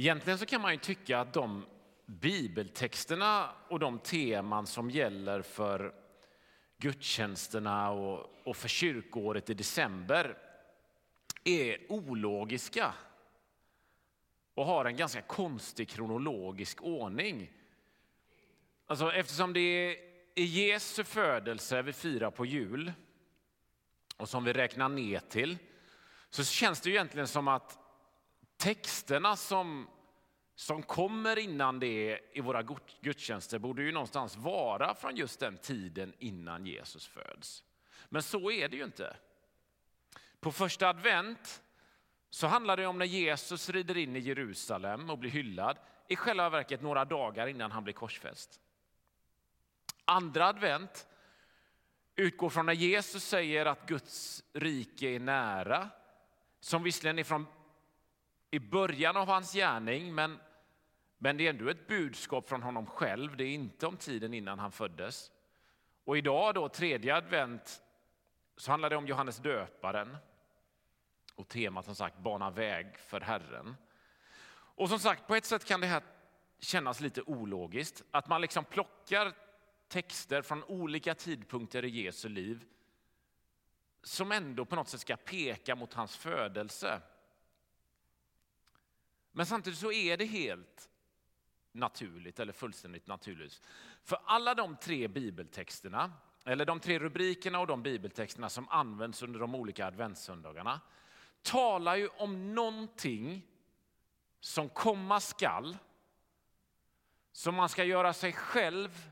Egentligen så kan man ju tycka att de bibeltexterna och de teman som gäller för gudstjänsterna och, och för kyrkoåret i december är ologiska och har en ganska konstig kronologisk ordning. Alltså, eftersom det är Jesu födelse vi firar på jul och som vi räknar ner till så känns det egentligen som att texterna som, som kommer innan det i våra gudstjänster borde ju någonstans vara från just den tiden innan Jesus föds. Men så är det ju inte. På första advent så handlar det om när Jesus rider in i Jerusalem och blir hyllad, i själva verket några dagar innan han blir korsfäst. Andra advent utgår från när Jesus säger att Guds rike är nära, som visserligen är från i början av hans gärning, men, men det är ändå ett budskap från honom själv. Det är inte om tiden innan han föddes. Och idag, då, tredje advent, så handlar det om Johannes döparen och temat som sagt bana väg för Herren. Och som sagt, på ett sätt kan det här kännas lite ologiskt, att man liksom plockar texter från olika tidpunkter i Jesu liv som ändå på något sätt ska peka mot hans födelse. Men samtidigt så är det helt naturligt, eller fullständigt naturligt. För alla de tre bibeltexterna, eller de tre rubrikerna och de bibeltexterna som används under de olika adventssöndagarna, talar ju om någonting som komma skall, som man ska göra sig själv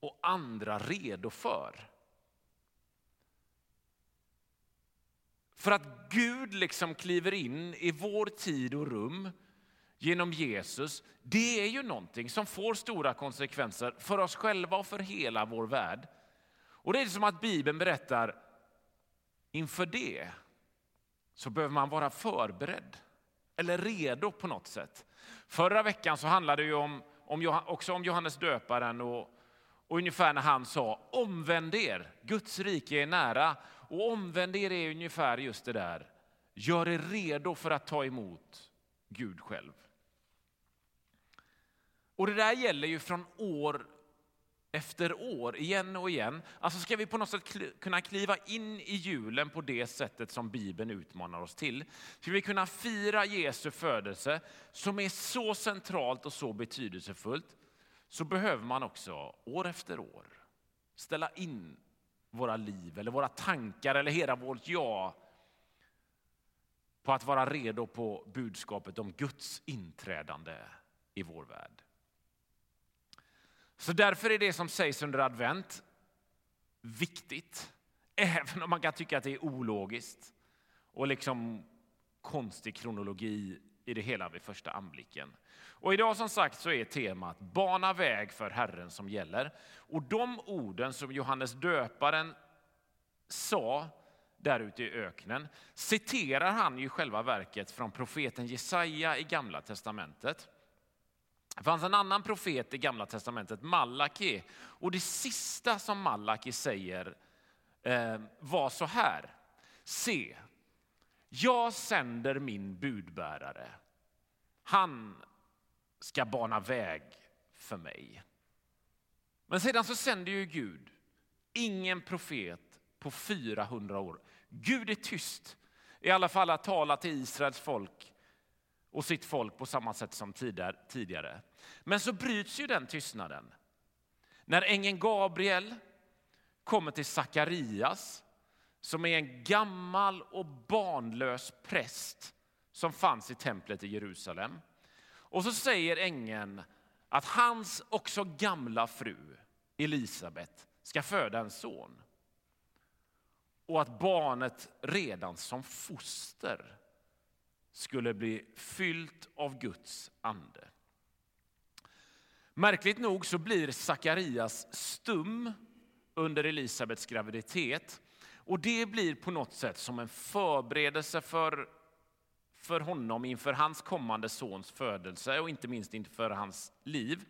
och andra redo för. För att Gud liksom kliver in i vår tid och rum genom Jesus, det är ju någonting som får stora konsekvenser för oss själva och för hela vår värld. Och det är som att Bibeln berättar, inför det så behöver man vara förberedd eller redo på något sätt. Förra veckan så handlade det ju om, om, också om Johannes döparen och, och ungefär när han sa omvänd er, Guds rike är nära. Och omvänd er är ungefär just det där, gör er redo för att ta emot Gud själv. Och det där gäller ju från år efter år, igen och igen. Alltså ska vi på något sätt kunna kliva in i julen på det sättet som Bibeln utmanar oss till, ska vi kunna fira Jesu födelse som är så centralt och så betydelsefullt, så behöver man också år efter år ställa in våra liv eller våra tankar eller hela vårt ja på att vara redo på budskapet om Guds inträdande i vår värld. Så därför är det som sägs under advent viktigt, även om man kan tycka att det är ologiskt och liksom konstig kronologi i det hela vid första anblicken. Och idag som sagt så är temat bana väg för Herren som gäller. Och de orden som Johannes döparen sa där ute i öknen citerar han ju själva verket från profeten Jesaja i Gamla testamentet. Det fanns en annan profet i Gamla testamentet, Malaki, och det sista som Malaki säger eh, var så här. Se, jag sänder min budbärare. Han ska bana väg för mig. Men sedan så sänder ju Gud ingen profet på 400 år. Gud är tyst, i alla fall att tala till Israels folk och sitt folk på samma sätt som tidigare. Men så bryts ju den tystnaden. När ängeln Gabriel kommer till Sakarias som är en gammal och barnlös präst som fanns i templet i Jerusalem. Och så säger ängeln att hans också gamla fru Elisabet ska föda en son. Och att barnet redan som foster skulle bli fyllt av Guds ande. Märkligt nog så blir Sakarias stum under Elisabets graviditet och det blir på något sätt som en förberedelse för, för honom inför hans kommande sons födelse och inte minst inför hans liv.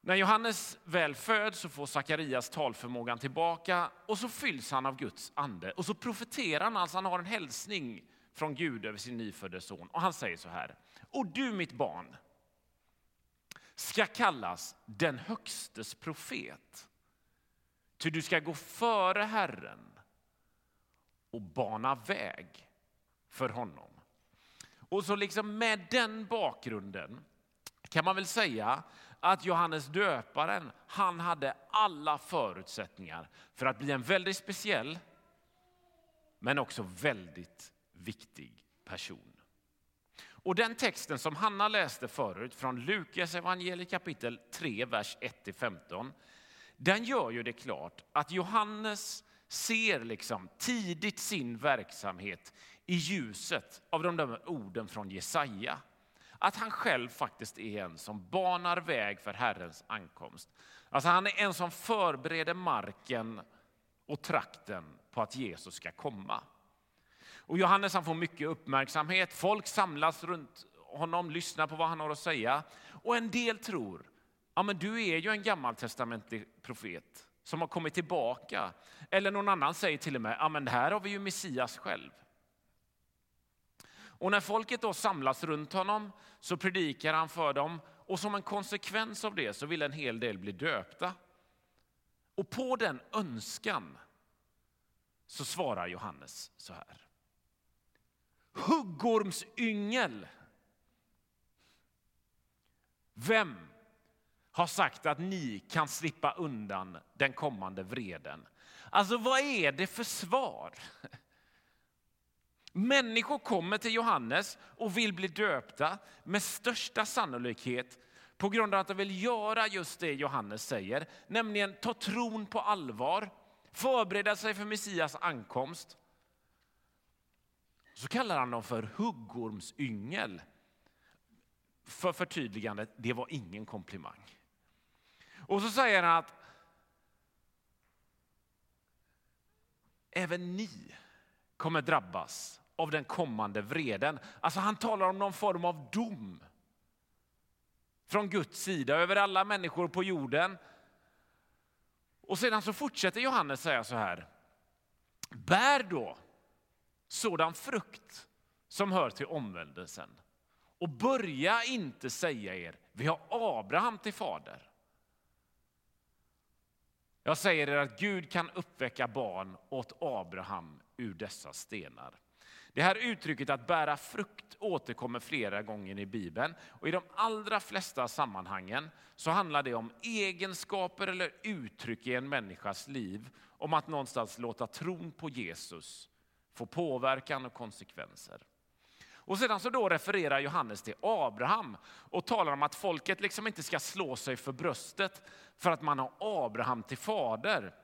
När Johannes väl föds så får Sakarias talförmågan tillbaka och så fylls han av Guds ande och så profeterar han, alltså han har en hälsning från Gud över sin nyfödde son. Och han säger så här. Och du mitt barn ska kallas den högstes profet. Ty du ska gå före Herren och bana väg för honom. Och så liksom med den bakgrunden kan man väl säga att Johannes döparen, han hade alla förutsättningar för att bli en väldigt speciell, men också väldigt viktig person. Och den texten som Hanna läste förut från Lukas evangeliet kapitel 3, vers 1-15, den gör ju det klart att Johannes ser liksom tidigt sin verksamhet i ljuset av de där orden från Jesaja. Att han själv faktiskt är en som banar väg för Herrens ankomst. Alltså han är en som förbereder marken och trakten på att Jesus ska komma. Och Johannes han får mycket uppmärksamhet. Folk samlas runt honom, lyssnar på vad han har att säga. Och en del tror, ja men du är ju en gammaltestamentlig profet som har kommit tillbaka. Eller någon annan säger till och med, ja men här har vi ju Messias själv. Och när folket då samlas runt honom så predikar han för dem och som en konsekvens av det så vill en hel del bli döpta. Och på den önskan så svarar Johannes så här. Huggormsyngel. Vem har sagt att ni kan slippa undan den kommande vreden? Alltså vad är det för svar? Människor kommer till Johannes och vill bli döpta med största sannolikhet på grund av att de vill göra just det Johannes säger, nämligen ta tron på allvar, förbereda sig för Messias ankomst. Så kallar han dem för huggormsyngel. För förtydligandet, det var ingen komplimang. Och så säger han att även ni kommer drabbas av den kommande vreden. Alltså han talar om någon form av dom från Guds sida över alla människor på jorden. Och sedan så fortsätter Johannes säga så här. Bär då sådan frukt som hör till omvändelsen. Och börja inte säga er, vi har Abraham till fader. Jag säger er att Gud kan uppväcka barn åt Abraham ur dessa stenar. Det här uttrycket att bära frukt återkommer flera gånger i Bibeln. Och I de allra flesta sammanhangen så handlar det om egenskaper eller uttryck i en människas liv. Om att någonstans låta tron på Jesus får påverkan och konsekvenser. Och sedan så då refererar Johannes till Abraham och talar om att folket liksom inte ska slå sig för bröstet för att man har Abraham till fader.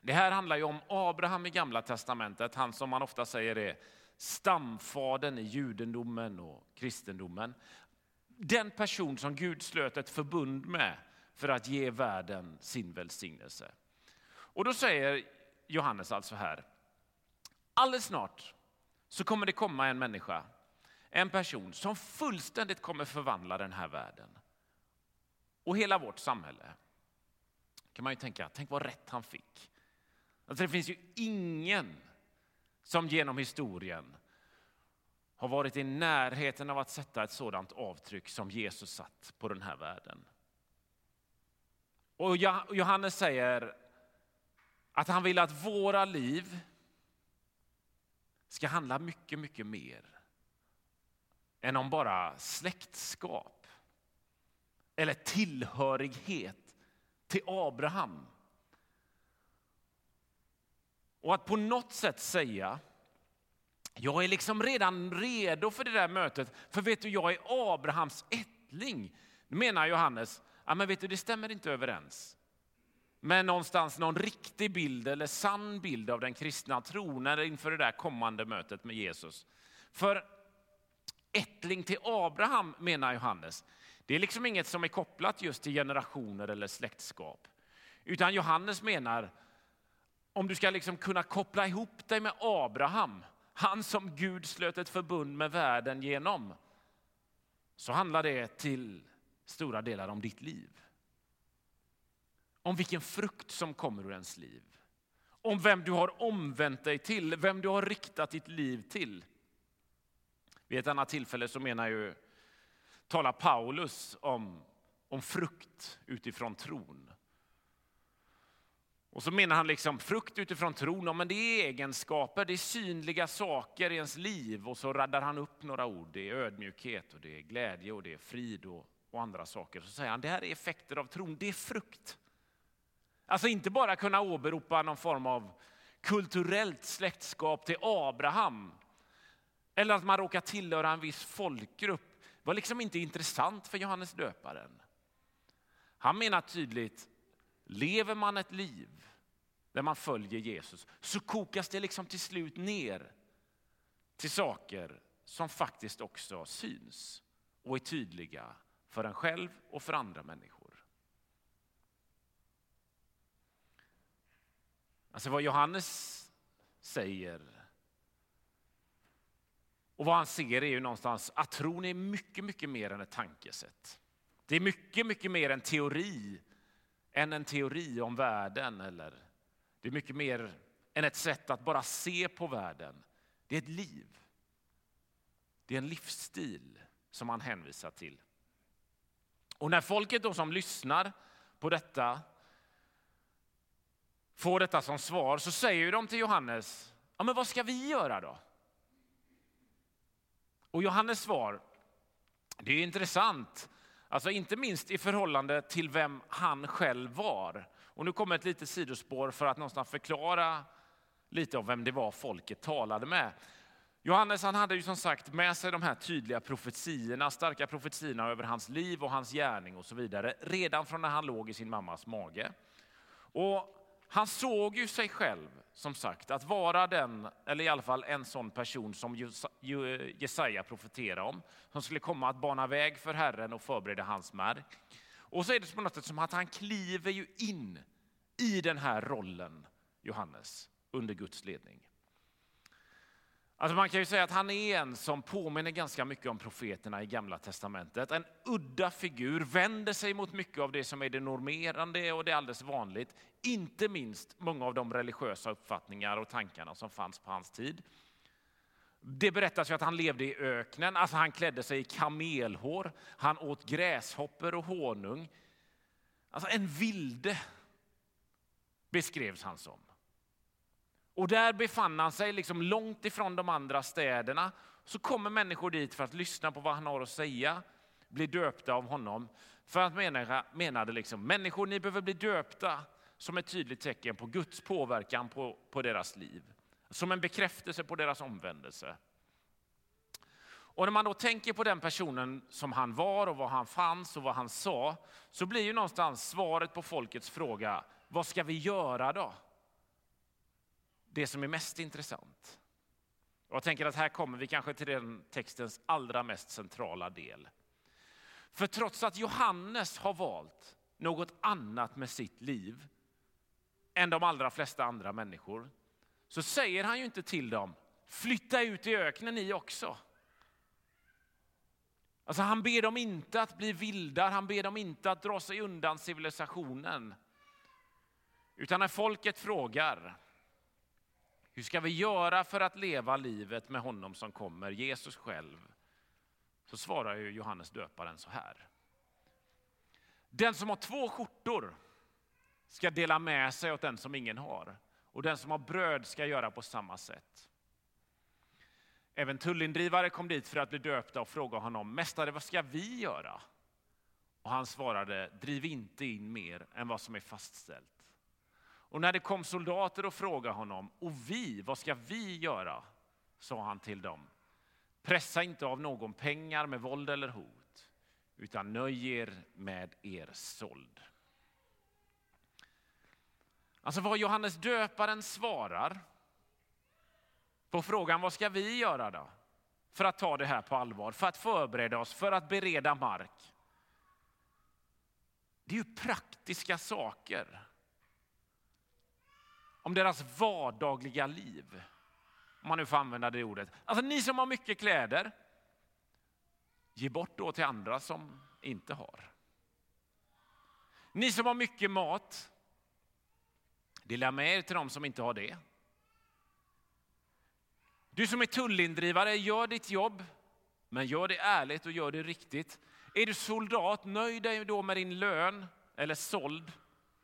Det här handlar ju om Abraham i Gamla testamentet, han som man ofta säger är stamfadern i judendomen och kristendomen. Den person som Gud slöt ett förbund med för att ge världen sin välsignelse. Och då säger Johannes alltså här, alldeles snart så kommer det komma en människa, en person som fullständigt kommer förvandla den här världen och hela vårt samhälle. kan man ju tänka, tänk vad rätt han fick. Alltså det finns ju ingen som genom historien har varit i närheten av att sätta ett sådant avtryck som Jesus satt på den här världen. Och Johannes säger att han vill att våra liv ska handla mycket, mycket mer än om bara släktskap eller tillhörighet till Abraham. Och att på något sätt säga jag är liksom redan redo för det där mötet, för vet du, jag är Abrahams ättling. menar Johannes, ja, men vet du, det stämmer inte överens men någonstans någon riktig bild eller sann bild av den kristna tron inför det där kommande mötet med Jesus. För ättling till Abraham, menar Johannes, det är liksom inget som är kopplat just till generationer eller släktskap. Utan Johannes menar, om du ska liksom kunna koppla ihop dig med Abraham, han som Gud slöt ett förbund med världen genom, så handlar det till stora delar om ditt liv. Om vilken frukt som kommer ur ens liv. Om vem du har omvänt dig till, vem du har riktat ditt liv till. Vid ett annat tillfälle så menar ju, talar Paulus om, om frukt utifrån tron. Och så menar han liksom frukt utifrån tron, men det är egenskaper, det är synliga saker i ens liv. Och så raddar han upp några ord, det är ödmjukhet och det är glädje och det är frid och, och andra saker. Så säger han, det här är effekter av tron, det är frukt. Alltså inte bara kunna åberopa någon form av kulturellt släktskap till Abraham. Eller att man råkar tillhöra en viss folkgrupp var liksom inte intressant för Johannes döparen. Han menar tydligt, lever man ett liv där man följer Jesus så kokas det liksom till slut ner till saker som faktiskt också syns och är tydliga för en själv och för andra människor. Alltså vad Johannes säger och vad han ser är ju någonstans att tron är mycket, mycket mer än ett tankesätt. Det är mycket, mycket mer en teori än en teori om världen. Eller det är mycket mer än ett sätt att bara se på världen. Det är ett liv. Det är en livsstil som han hänvisar till. Och när folket då som lyssnar på detta får detta som svar så säger de till Johannes, ja men vad ska vi göra då? Och Johannes svar, det är intressant. Alltså inte minst i förhållande till vem han själv var. Och nu kommer ett litet sidospår för att någonstans förklara lite om vem det var folket talade med. Johannes han hade ju som sagt med sig de här tydliga profetierna, starka profetierna över hans liv och hans gärning och så vidare, redan från när han låg i sin mammas mage. Och han såg ju sig själv, som sagt, att vara den, eller i alla fall en sån person som Jesaja profeterade om, som skulle komma att bana väg för Herren och förbereda hans mark. Och så är det på något sätt som att han kliver ju in i den här rollen, Johannes, under Guds ledning. Alltså man kan ju säga att han är en som påminner ganska mycket om profeterna i Gamla Testamentet. En udda figur, vänder sig mot mycket av det som är det normerande och det är alldeles vanligt. Inte minst många av de religiösa uppfattningar och tankarna som fanns på hans tid. Det berättas ju att han levde i öknen, alltså han klädde sig i kamelhår, han åt gräshoppor och honung. Alltså en vilde beskrevs han som. Och där befann han sig liksom långt ifrån de andra städerna. Så kommer människor dit för att lyssna på vad han har att säga, bli döpta av honom. För att människa, menade liksom, människor ni behöver bli döpta som ett tydligt tecken på Guds påverkan på, på deras liv. Som en bekräftelse på deras omvändelse. Och när man då tänker på den personen som han var och var han fanns och vad han sa, så blir ju någonstans svaret på folkets fråga, vad ska vi göra då? Det som är mest intressant. Jag tänker att här kommer vi kanske till den textens allra mest centrala del. För trots att Johannes har valt något annat med sitt liv än de allra flesta andra människor, så säger han ju inte till dem, flytta ut i öknen ni också. Alltså han ber dem inte att bli vildar, han ber dem inte att dra sig undan civilisationen. Utan när folket frågar, hur ska vi göra för att leva livet med honom som kommer, Jesus själv? Så svarar ju Johannes döparen så här. Den som har två skjortor ska dela med sig åt den som ingen har. Och den som har bröd ska göra på samma sätt. Även tullindrivare kom dit för att bli döpta och frågade honom, Mästare, vad ska vi göra? Och han svarade, driv inte in mer än vad som är fastställt. Och när det kom soldater och frågade honom, och vi, vad ska vi göra? sa han till dem. Pressa inte av någon pengar med våld eller hot, utan nöj er med er såld. Alltså vad Johannes döparen svarar på frågan vad ska vi göra då? För att ta det här på allvar, för att förbereda oss, för att bereda mark. Det är ju praktiska saker om deras vardagliga liv. Om man nu får använda det ordet. Alltså ni som har mycket kläder, ge bort då till andra som inte har. Ni som har mycket mat, dela med er till dem som inte har det. Du som är tullindrivare, gör ditt jobb Men gör det ärligt och gör det riktigt. Är du soldat, nöj dig då med din lön, eller såld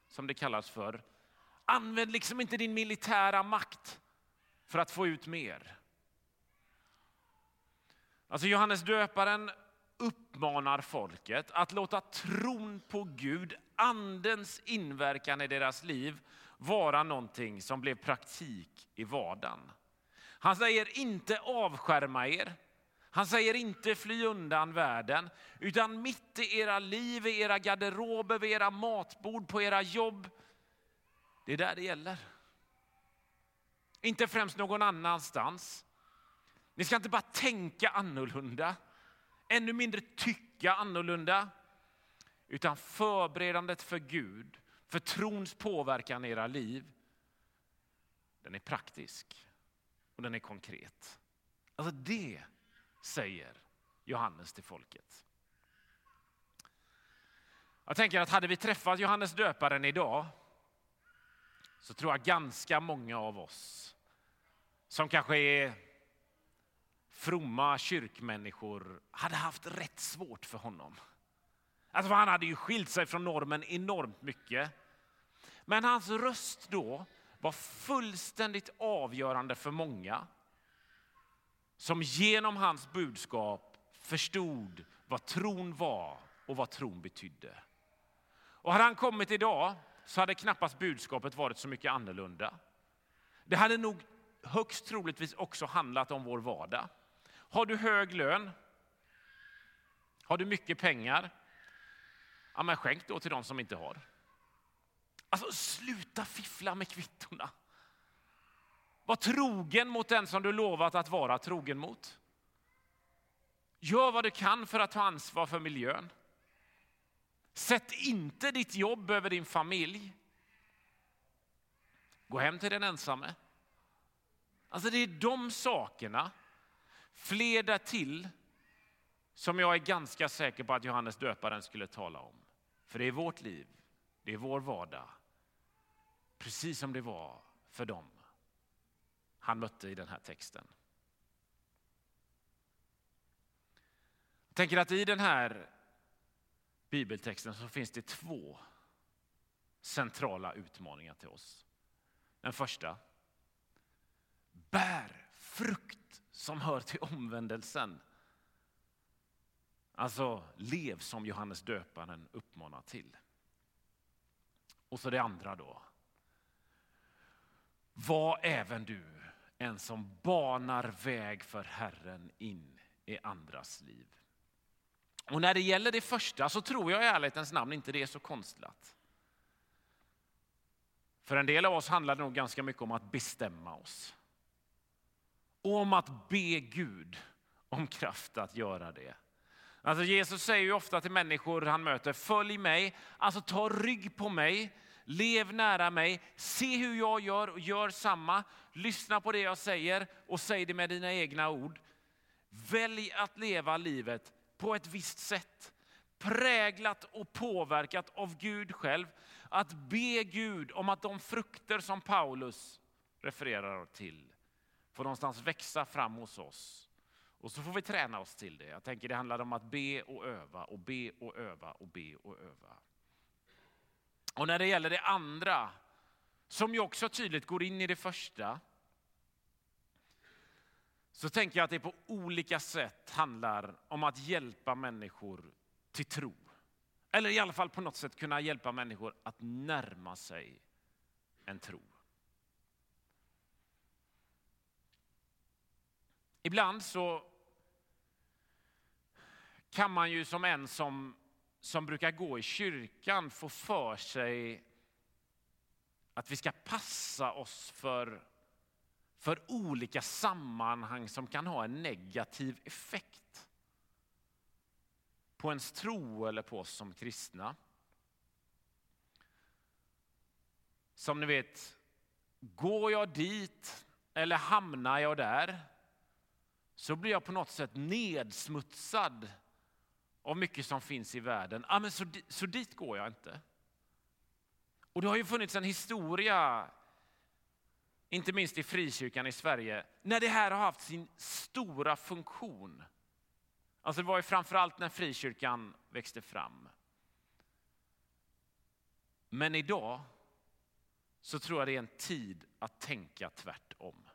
som det kallas för. Använd liksom inte din militära makt för att få ut mer. Alltså Johannes döparen uppmanar folket att låta tron på Gud, andens inverkan i deras liv, vara någonting som blev praktik i vardagen. Han säger inte avskärma er. Han säger inte fly undan världen, utan mitt i era liv, i era garderober, vid era matbord, på era jobb. Det är där det gäller. Inte främst någon annanstans. Ni ska inte bara tänka annorlunda, ännu mindre tycka annorlunda, utan förberedandet för Gud, för trons påverkan i era liv, den är praktisk och den är konkret. Alltså det säger Johannes till folket. Jag tänker att hade vi träffat Johannes döparen idag så tror jag ganska många av oss som kanske är fromma kyrkmänniskor hade haft rätt svårt för honom. Alltså han hade ju skilt sig från normen enormt mycket. Men hans röst då var fullständigt avgörande för många som genom hans budskap förstod vad tron var och vad tron betydde. Och hade han kommit idag så hade knappast budskapet varit så mycket annorlunda. Det hade nog högst troligtvis också handlat om vår vardag. Har du hög lön? Har du mycket pengar? Ja, men skänk då till de som inte har. Alltså sluta fiffla med kvittorna. Var trogen mot den som du lovat att vara trogen mot. Gör vad du kan för att ta ansvar för miljön. Sätt inte ditt jobb över din familj. Gå hem till den ensamme. Alltså det är de sakerna, fler därtill, som jag är ganska säker på att Johannes döparen skulle tala om. För det är vårt liv, det är vår vardag. Precis som det var för dem han mötte i den här texten. Jag tänker att i den här bibeltexten så finns det två centrala utmaningar till oss. Den första, bär frukt som hör till omvändelsen. Alltså lev som Johannes döparen uppmanar till. Och så det andra då. Var även du en som banar väg för Herren in i andras liv. Och när det gäller det första så tror jag i ärlighetens namn inte det är så konstlat. För en del av oss handlar det nog ganska mycket om att bestämma oss. Och om att be Gud om kraft att göra det. Alltså Jesus säger ju ofta till människor han möter, följ mig, alltså ta rygg på mig, lev nära mig, se hur jag gör och gör samma. Lyssna på det jag säger och säg det med dina egna ord. Välj att leva livet på ett visst sätt. Präglat och påverkat av Gud själv. Att be Gud om att de frukter som Paulus refererar till får någonstans växa fram hos oss. Och så får vi träna oss till det. Jag tänker det handlar om att be och öva och be och öva och be och öva. Och när det gäller det andra, som ju också tydligt går in i det första, så tänker jag att det på olika sätt handlar om att hjälpa människor till tro. Eller i alla fall på något sätt kunna hjälpa människor att närma sig en tro. Ibland så kan man ju som en som som brukar gå i kyrkan få för sig att vi ska passa oss för, för olika sammanhang som kan ha en negativ effekt på ens tro eller på oss som kristna. Som ni vet, går jag dit eller hamnar jag där så blir jag på något sätt nedsmutsad av mycket som finns i världen. Ah, men så, så dit går jag inte. Och det har ju funnits en historia, inte minst i frikyrkan i Sverige, när det här har haft sin stora funktion. Alltså det var ju framförallt när frikyrkan växte fram. Men idag så tror jag det är en tid att tänka tvärtom.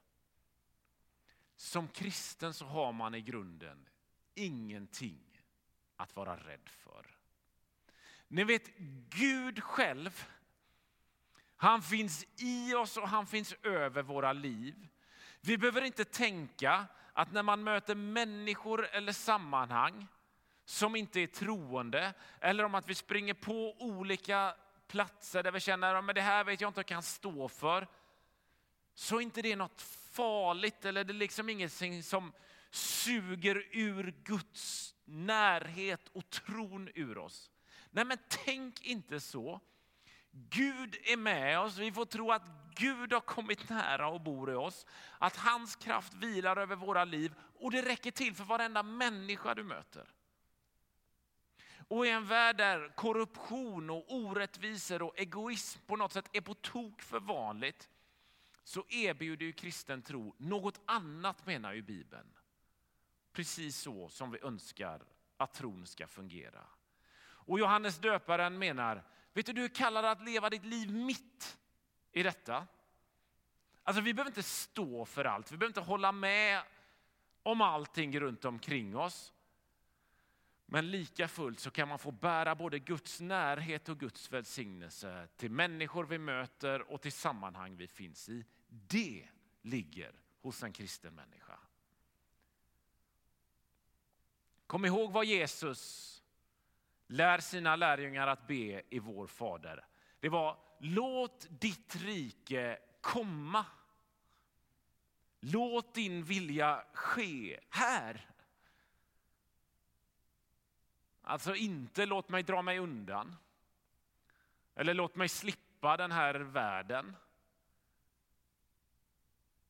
Som kristen så har man i grunden ingenting att vara rädd för. Ni vet, Gud själv, han finns i oss och han finns över våra liv. Vi behöver inte tänka att när man möter människor eller sammanhang som inte är troende, eller om att vi springer på olika platser där vi känner att det här vet jag inte jag kan stå för, så är inte det något farligt eller det är liksom ingenting som suger ur Guds närhet och tron ur oss. Nej men tänk inte så. Gud är med oss, vi får tro att Gud har kommit nära och bor i oss. Att hans kraft vilar över våra liv och det räcker till för varenda människa du möter. Och i en värld där korruption och orättvisor och egoism på något sätt är på tok för vanligt så erbjuder ju kristen tro något annat menar ju Bibeln. Precis så som vi önskar att tron ska fungera. Och Johannes döparen menar, vet du du är kallad att leva ditt liv mitt i detta. Alltså vi behöver inte stå för allt, vi behöver inte hålla med om allting runt omkring oss. Men lika fullt så kan man få bära både Guds närhet och Guds välsignelse till människor vi möter och till sammanhang vi finns i. Det ligger hos en kristen människa. Kom ihåg vad Jesus lär sina lärjungar att be i vår Fader. Det var låt ditt rike komma. Låt din vilja ske här. Alltså inte låt mig dra mig undan. Eller låt mig slippa den här världen.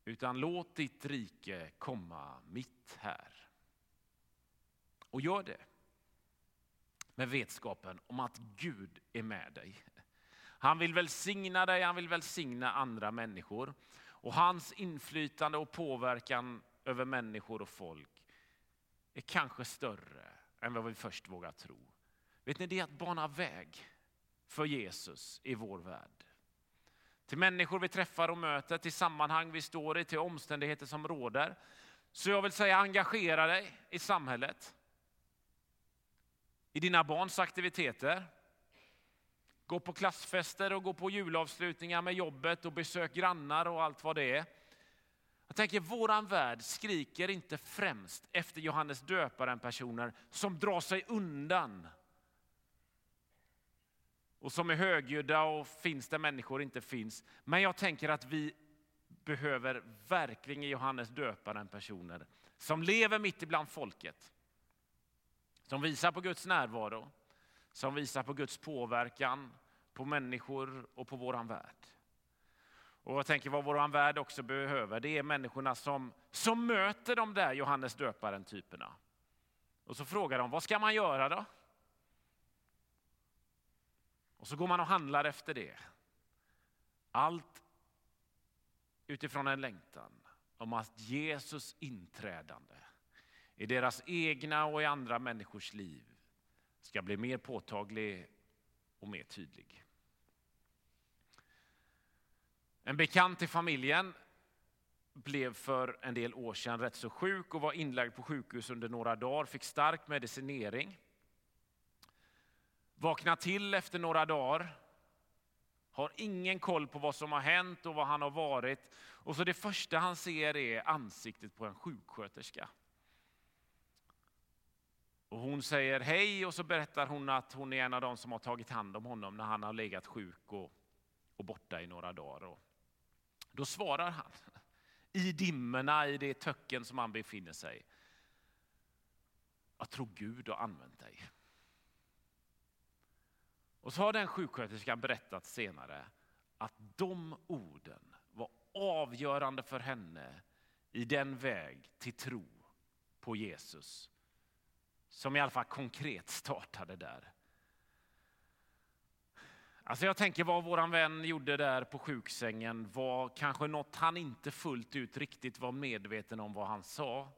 Utan låt ditt rike komma mitt här. Och gör det med vetskapen om att Gud är med dig. Han vill välsigna dig, han vill välsigna andra människor. Och hans inflytande och påverkan över människor och folk är kanske större än vad vi först vågar tro. Vet ni, det är att bana väg för Jesus i vår värld. Till människor vi träffar och möter, till sammanhang vi står i, till omständigheter som råder. Så jag vill säga engagera dig i samhället i dina barns aktiviteter. Gå på klassfester och gå på julavslutningar med jobbet och besök grannar och allt vad det är. Jag tänker våran värld skriker inte främst efter Johannes döparen personer som drar sig undan. Och som är högljudda och finns där människor inte finns. Men jag tänker att vi behöver verkligen i Johannes döparen personer som lever mitt ibland folket som visar på Guds närvaro, som visar på Guds påverkan på människor och på våran värld. Och jag tänker vad våran värld också behöver, det är människorna som, som möter de där Johannes döparen-typerna. Och så frågar de, vad ska man göra då? Och så går man och handlar efter det. Allt utifrån en längtan om att Jesus inträdande i deras egna och i andra människors liv ska bli mer påtaglig och mer tydlig. En bekant i familjen blev för en del år sedan rätt så sjuk och var inlagd på sjukhus under några dagar, fick stark medicinering. Vaknade till efter några dagar, har ingen koll på vad som har hänt och vad han har varit. Och så det första han ser är ansiktet på en sjuksköterska. Och hon säger hej och så berättar hon att hon är en av de som har tagit hand om honom när han har legat sjuk och, och borta i några dagar. Och då svarar han i dimmorna, i det töcken som han befinner sig. Jag tror Gud har använt dig. Och så har den sjuksköterskan berättat senare att de orden var avgörande för henne i den väg till tro på Jesus som i alla fall konkret startade där. Alltså jag tänker vad vår vän gjorde där på sjuksängen var kanske något han inte fullt ut riktigt var medveten om vad han sa.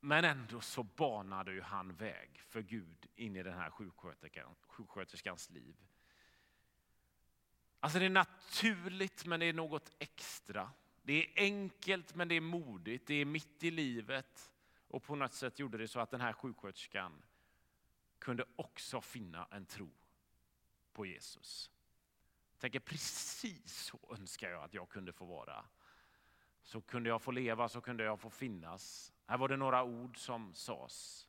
Men ändå så banade ju han väg för Gud in i den här sjuksköterskan, sjuksköterskans liv. Alltså det är naturligt men det är något extra. Det är enkelt men det är modigt, det är mitt i livet. Och på något sätt gjorde det så att den här sjuksköterskan kunde också finna en tro på Jesus. Jag tänker precis så önskar jag att jag kunde få vara. Så kunde jag få leva, så kunde jag få finnas. Här var det några ord som sades.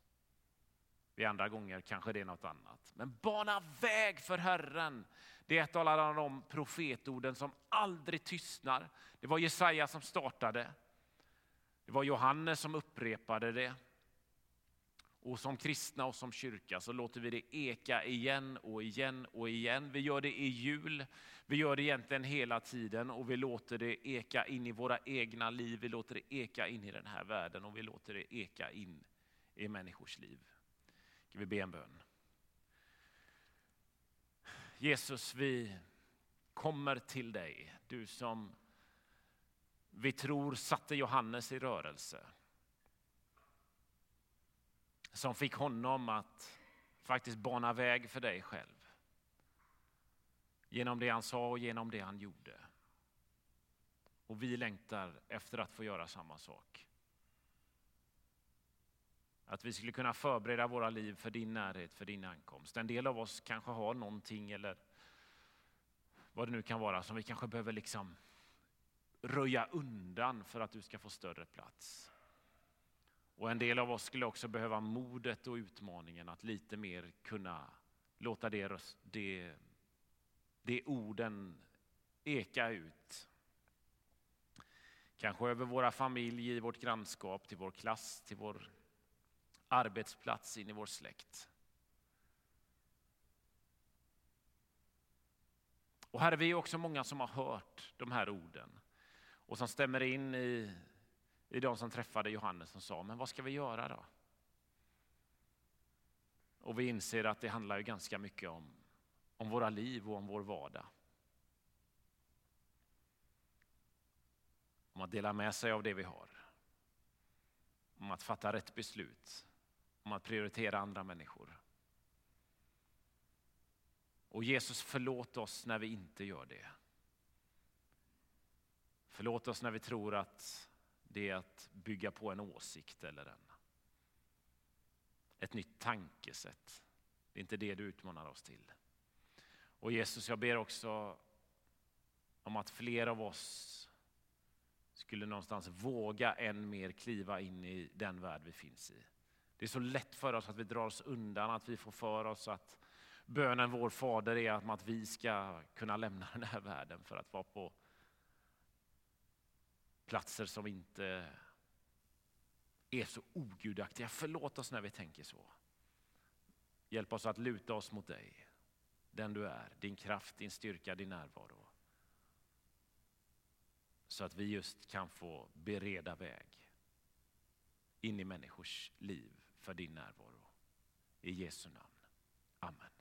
Vid andra gånger kanske det är något annat. Men bana väg för Herren. Det är ett av alla de profetorden som aldrig tystnar. Det var Jesaja som startade. Det var Johannes som upprepade det. Och som kristna och som kyrka så låter vi det eka igen och igen och igen. Vi gör det i jul, vi gör det egentligen hela tiden och vi låter det eka in i våra egna liv, vi låter det eka in i den här världen och vi låter det eka in i människors liv. Ska vi be en bön? Jesus, vi kommer till dig, du som vi tror satte Johannes i rörelse som fick honom att faktiskt bana väg för dig själv. Genom det han sa och genom det han gjorde. Och vi längtar efter att få göra samma sak. Att vi skulle kunna förbereda våra liv för din närhet, för din ankomst. En del av oss kanske har någonting eller vad det nu kan vara som vi kanske behöver liksom röja undan för att du ska få större plats. Och en del av oss skulle också behöva modet och utmaningen att lite mer kunna låta det, det, det orden eka ut. Kanske över våra familj, i vårt grannskap, till vår klass, till vår arbetsplats, in i vår släkt. Och här är vi också många som har hört de här orden och som stämmer in i i de som träffade Johannes och sa, men vad ska vi göra då? Och vi inser att det handlar ju ganska mycket om, om våra liv och om vår vardag. Om att dela med sig av det vi har. Om att fatta rätt beslut. Om att prioritera andra människor. Och Jesus förlåt oss när vi inte gör det. Förlåt oss när vi tror att det är att bygga på en åsikt eller en, ett nytt tankesätt. Det är inte det du utmanar oss till. Och Jesus, jag ber också om att fler av oss skulle någonstans våga än mer kliva in i den värld vi finns i. Det är så lätt för oss att vi drar oss undan, att vi får för oss att bönen vår Fader är att vi ska kunna lämna den här världen för att vara på platser som inte är så ogudaktiga. Förlåt oss när vi tänker så. Hjälp oss att luta oss mot dig, den du är, din kraft, din styrka, din närvaro. Så att vi just kan få bereda väg in i människors liv för din närvaro. I Jesu namn. Amen.